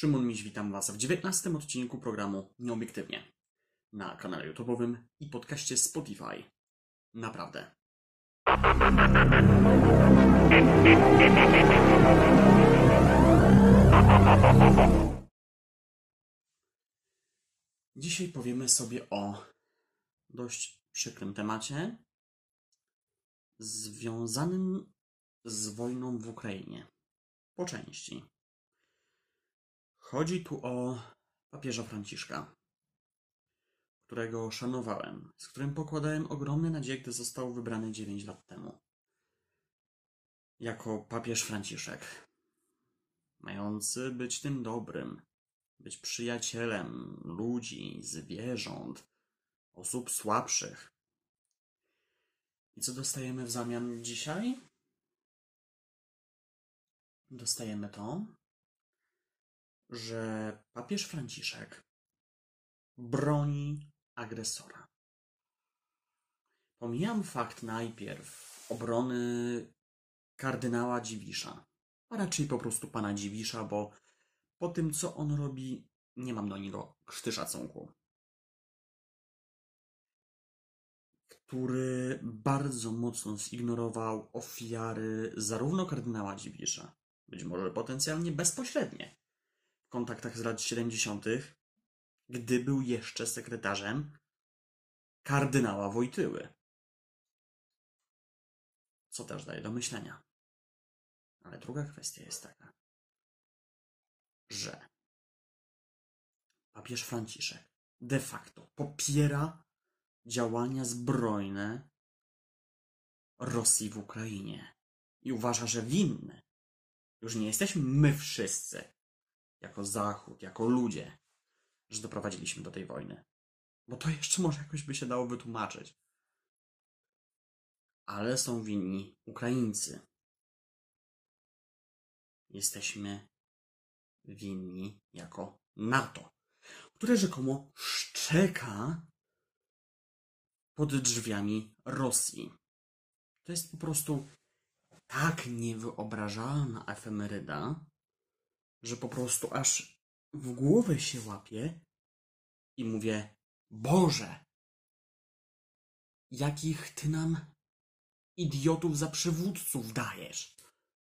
Szymon Miś, witam Was w 19 odcinku programu Nieobiektywnie na kanale YouTube'owym i podcaście Spotify. Naprawdę. Dzisiaj powiemy sobie o dość przykrym temacie związanym z wojną w Ukrainie. Po części. Chodzi tu o papieża Franciszka, którego szanowałem, z którym pokładałem ogromne nadzieje, gdy został wybrany 9 lat temu. Jako papież Franciszek, mający być tym dobrym, być przyjacielem ludzi, zwierząt, osób słabszych. I co dostajemy w zamian dzisiaj? Dostajemy to, że papież Franciszek broni agresora. Pomijam fakt najpierw obrony kardynała Dziwisza, a raczej po prostu pana Dziwisza, bo po tym, co on robi, nie mam do niego krzty szacunku. Który bardzo mocno zignorował ofiary zarówno kardynała Dziwisza, być może potencjalnie bezpośrednie, kontaktach z lat 70., gdy był jeszcze sekretarzem kardynała Wojtyły. Co też daje do myślenia. Ale druga kwestia jest taka, że papież Franciszek de facto popiera działania zbrojne Rosji w Ukrainie i uważa, że winny. Już nie jesteśmy my wszyscy, jako Zachód, jako ludzie, że doprowadziliśmy do tej wojny. Bo to jeszcze może jakoś by się dało wytłumaczyć. Ale są winni Ukraińcy. Jesteśmy winni jako NATO, które rzekomo szczeka pod drzwiami Rosji. To jest po prostu tak niewyobrażalna efemeryda, że po prostu aż w głowę się łapię i mówię: Boże, jakich ty nam idiotów za przywódców dajesz?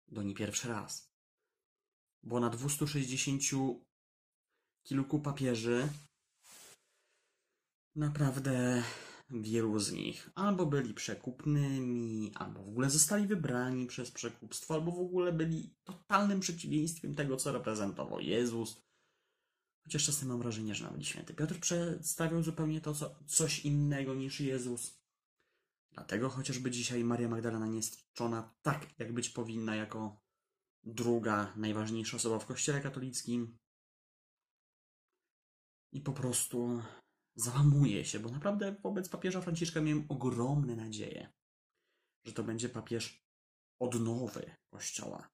Do nie pierwszy raz. Bo na 260 kilku papieży naprawdę wielu z nich albo byli przekupnymi, albo w ogóle zostali wybrani przez przekupstwo, albo w ogóle byli totalnym przeciwieństwem tego, co reprezentował Jezus. Chociaż czasem mam wrażenie, że nawet święty Piotr przedstawiał zupełnie to, co, coś innego niż Jezus. Dlatego chociażby dzisiaj Maria Magdalena nie jest czczona tak, jak być powinna, jako druga najważniejsza osoba w Kościele katolickim. I po prostu załamuje się, bo naprawdę wobec papieża Franciszka miałem ogromne nadzieje, że to będzie papież odnowy Kościoła,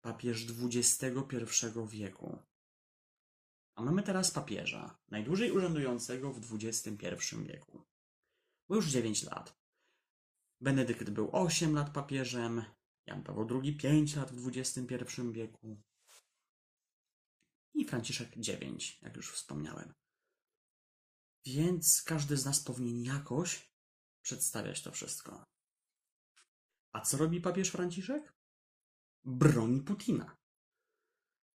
papież XXI wieku. A mamy teraz papieża, najdłużej urzędującego w XXI wieku. Bo już 9 lat. Benedykt był 8 lat papieżem, Jan Paweł II 5 lat w XXI wieku i Franciszek 9, jak już wspomniałem. Więc każdy z nas powinien jakoś przedstawiać to wszystko. A co robi papież Franciszek? Broni Putina.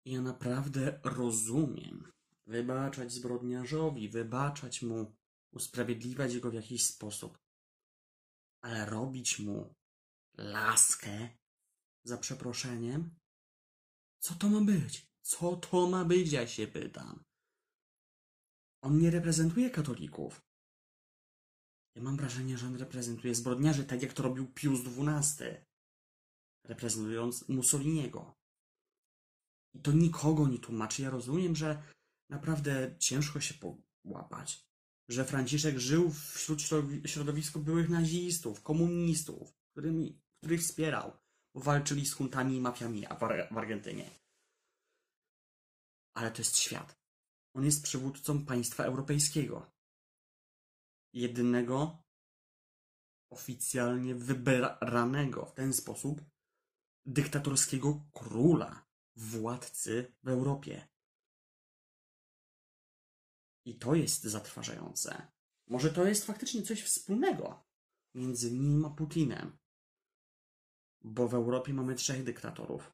Ja naprawdę rozumiem wybaczać zbrodniarzowi, wybaczać mu, usprawiedliwiać go w jakiś sposób, ale robić mu laskę za przeproszeniem? Co to ma być? Co to ma być, ja się pytam. On nie reprezentuje katolików. Ja mam wrażenie, że on reprezentuje zbrodniarzy, tak jak to robił Pius XII, reprezentując Mussoliniego. I to nikogo nie tłumaczy. Ja rozumiem, że naprawdę ciężko się połapać, że Franciszek żył wśród środowisku byłych nazistów, komunistów, którymi, których wspierał, bo walczyli z huntami i mafiami w Argentynie. Ale to jest świat. On jest przywódcą państwa europejskiego. Jedynego oficjalnie wybranego w ten sposób dyktatorskiego króla, władcy w Europie. I to jest zatrważające. Może to jest faktycznie coś wspólnego między nim a Putinem. Bo w Europie mamy trzech dyktatorów: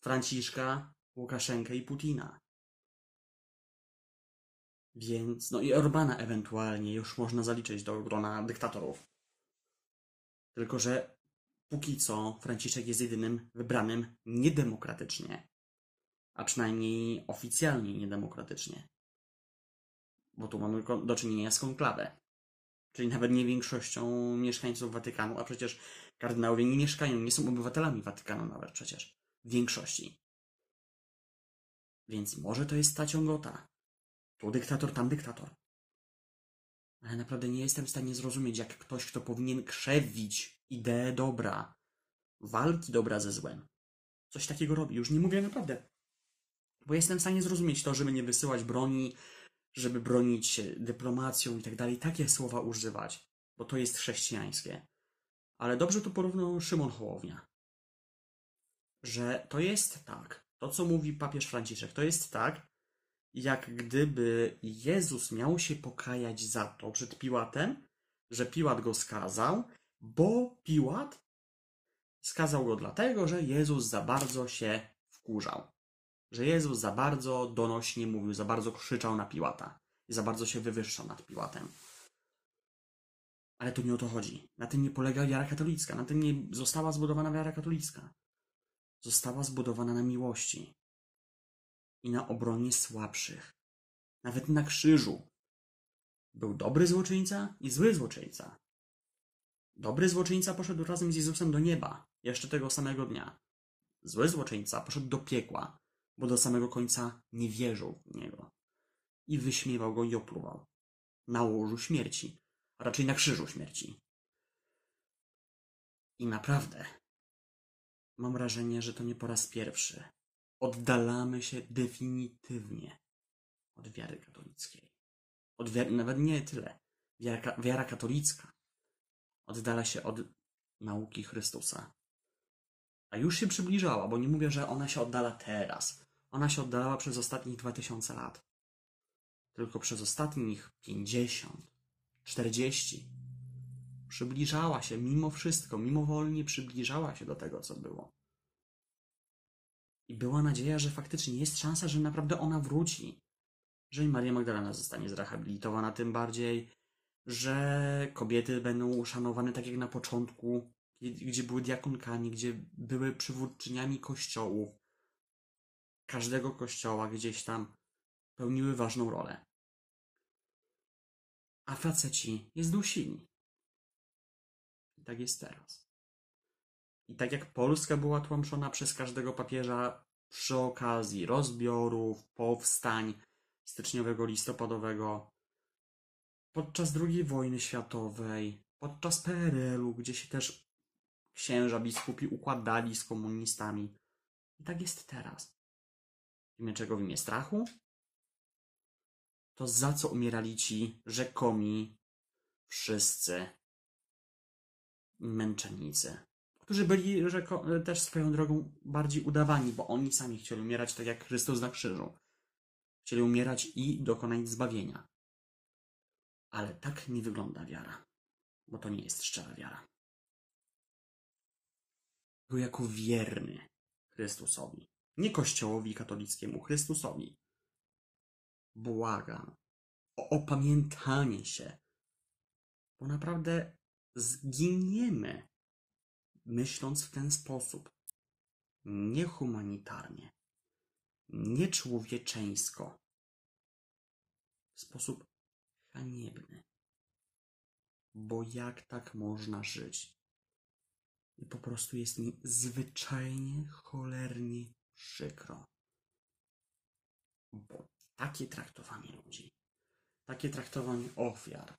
Franciszka, Łukaszenkę i Putina. Więc, no i Orbana ewentualnie już można zaliczyć do grona dyktatorów. Tylko, że póki co Franciszek jest jedynym wybranym niedemokratycznie. A przynajmniej oficjalnie niedemokratycznie. Bo tu mamy do czynienia z konklawę. Czyli nawet nie większością mieszkańców Watykanu, a przecież kardynałowie nie mieszkają, nie są obywatelami Watykanu nawet przecież. W większości. Więc może to jest ta ciągota. Tu dyktator, tam dyktator. Ale naprawdę nie jestem w stanie zrozumieć, jak ktoś, kto powinien krzewić ideę dobra, walki dobra ze złem, coś takiego robi. Już nie mówię naprawdę. Bo jestem w stanie zrozumieć to, żeby nie wysyłać broni, żeby bronić się dyplomacją i tak dalej. Takie słowa używać, bo to jest chrześcijańskie. Ale dobrze tu porównał Szymon Hołownia. Że to jest tak, to co mówi papież Franciszek, to jest tak, jak gdyby Jezus miał się pokajać za to przed Piłatem, że Piłat go skazał, bo Piłat skazał go dlatego, że Jezus za bardzo się wkurzał. Że Jezus za bardzo donośnie mówił, za bardzo krzyczał na Piłata i za bardzo się wywyższał nad Piłatem. Ale to nie o to chodzi. Na tym nie polega wiara katolicka. Na tym nie została zbudowana wiara katolicka. Została zbudowana na miłości i na obronie słabszych. Nawet na krzyżu. Był dobry złoczyńca i zły złoczyńca. Dobry złoczyńca poszedł razem z Jezusem do nieba, jeszcze tego samego dnia. Zły złoczyńca poszedł do piekła, bo do samego końca nie wierzył w niego. I wyśmiewał go i opluwał. Na łożu śmierci, a raczej na krzyżu śmierci. I naprawdę, mam wrażenie, że to nie po raz pierwszy, oddalamy się definitywnie od wiary katolickiej. Od wiary, nawet nie tyle. Wiara, wiara katolicka oddala się od nauki Chrystusa. A już się przybliżała, bo nie mówię, że ona się oddala teraz. Ona się oddalała przez ostatnich 2000 lat. Tylko przez ostatnich 50, 40 przybliżała się mimo wszystko, mimowolnie przybliżała się do tego, co było. I była nadzieja, że faktycznie jest szansa, że naprawdę ona wróci. Że i Maria Magdalena zostanie zrehabilitowana tym bardziej, że kobiety będą uszanowane tak jak na początku, gdzie były diakonkami, gdzie były przywódczyniami kościołów. Każdego kościoła gdzieś tam pełniły ważną rolę. A faceci jest dusili. I tak jest teraz. I tak jak Polska była tłamszona przez każdego papieża przy okazji rozbiorów, powstań styczniowego, listopadowego, podczas II wojny światowej, podczas PRL-u, gdzie się też księża, biskupi układali z komunistami. I tak jest teraz. W imię czego? W imię strachu? To za co umierali ci rzekomi wszyscy męczennicy? Którzy byli też swoją drogą bardziej udawani, bo oni sami chcieli umierać tak jak Chrystus na krzyżu. Chcieli umierać i dokonać zbawienia. Ale tak nie wygląda wiara, bo to nie jest szczera wiara. Tylko jako wierny Chrystusowi, nie Kościołowi katolickiemu, Chrystusowi. Błagam o opamiętanie się, bo naprawdę zginiemy myśląc w ten sposób. Niehumanitarnie, nieczłowieczeńsko, w sposób haniebny. Bo jak tak można żyć? I po prostu jest mi zwyczajnie, cholernie przykro. Bo takie traktowanie ludzi, takie traktowanie ofiar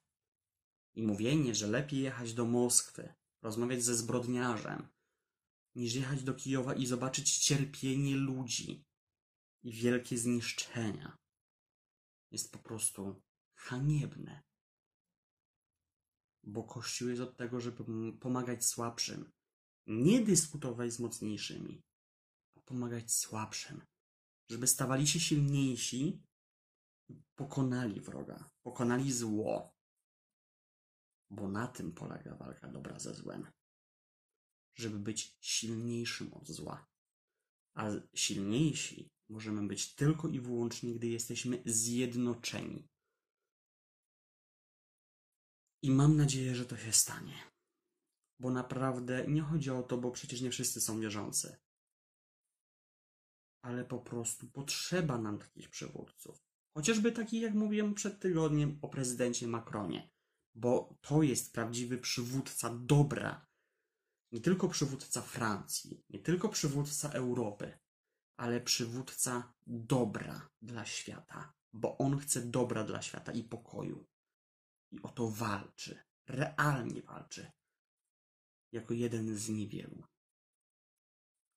i mówienie, że lepiej jechać do Moskwy, rozmawiać ze zbrodniarzem, niż jechać do Kijowa i zobaczyć cierpienie ludzi i wielkie zniszczenia. Jest po prostu haniebne. Bo Kościół jest od tego, żeby pomagać słabszym. Nie dyskutować z mocniejszymi, a pomagać słabszym. Żeby stawali się silniejsi, pokonali wroga, pokonali zło. Bo na tym polega walka dobra ze złem. Żeby być silniejszym od zła. A silniejsi możemy być tylko i wyłącznie, gdy jesteśmy zjednoczeni. I mam nadzieję, że to się stanie. Bo naprawdę nie chodzi o to, bo przecież nie wszyscy są wierzący. Ale po prostu potrzeba nam takich przywódców. Chociażby taki, jak mówiłem przed tygodniem o prezydencie Macronie. Bo to jest prawdziwy przywódca dobra. Nie tylko przywódca Francji, nie tylko przywódca Europy, ale przywódca dobra dla świata. Bo on chce dobra dla świata i pokoju. I o to walczy. Realnie walczy jako jeden z niewielu.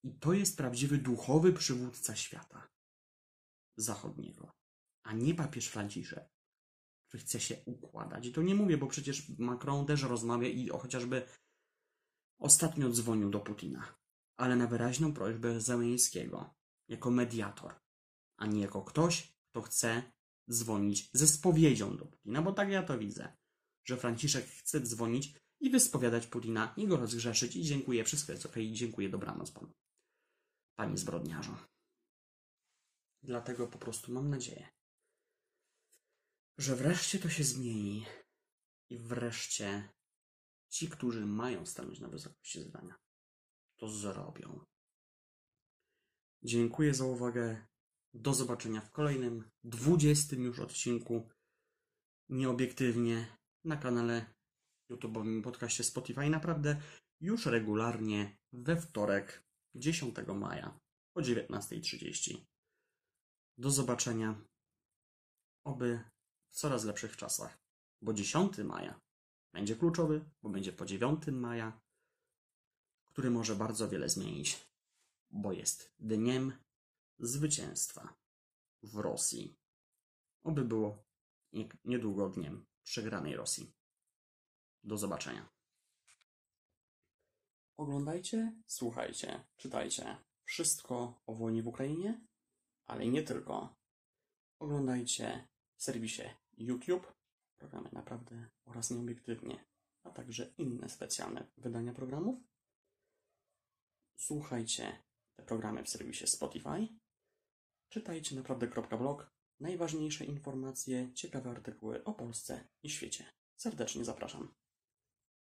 I to jest prawdziwy duchowy przywódca świata zachodniego, a nie papież Franciszek, który chce się układać. I to nie mówię, bo przecież Macron też rozmawia i chociażby ostatnio dzwonił do Putina, ale na wyraźną prośbę Zeleńskiego, jako mediator, a nie jako ktoś, kto chce dzwonić ze spowiedzią do Putina, bo tak ja to widzę, że Franciszek chce dzwonić i wyspowiadać Putina, i go rozgrzeszyć i dziękuję, wszystko jest okej, okay, dziękuję, dobranoc panu. Panie zbrodniarzu. Dlatego po prostu mam nadzieję, że wreszcie to się zmieni i wreszcie ci, którzy mają stanąć na wysokości zadania, to zrobią. Dziękuję za uwagę. Do zobaczenia w kolejnym, dwudziestym już odcinku nieobiektywnie na kanale YouTube'owym podcaście Spotify naprawdę już regularnie we wtorek 10 maja o 19.30. Do zobaczenia. Oby w coraz lepszych czasach, bo 10 maja będzie kluczowy, bo będzie po 9 maja, który może bardzo wiele zmienić, bo jest dniem zwycięstwa w Rosji. Oby było niedługo dniem przegranej Rosji. Do zobaczenia. Oglądajcie, słuchajcie, czytajcie wszystko o wojnie w Ukrainie, ale nie tylko. Oglądajcie w serwisie YouTube programy naprawdę oraz nieobiektywnie, a także inne specjalne wydania programów. Słuchajcie te programy w serwisie Spotify. Czytajcie naprawdę.blog. Najważniejsze informacje, ciekawe artykuły o Polsce i świecie. Serdecznie zapraszam.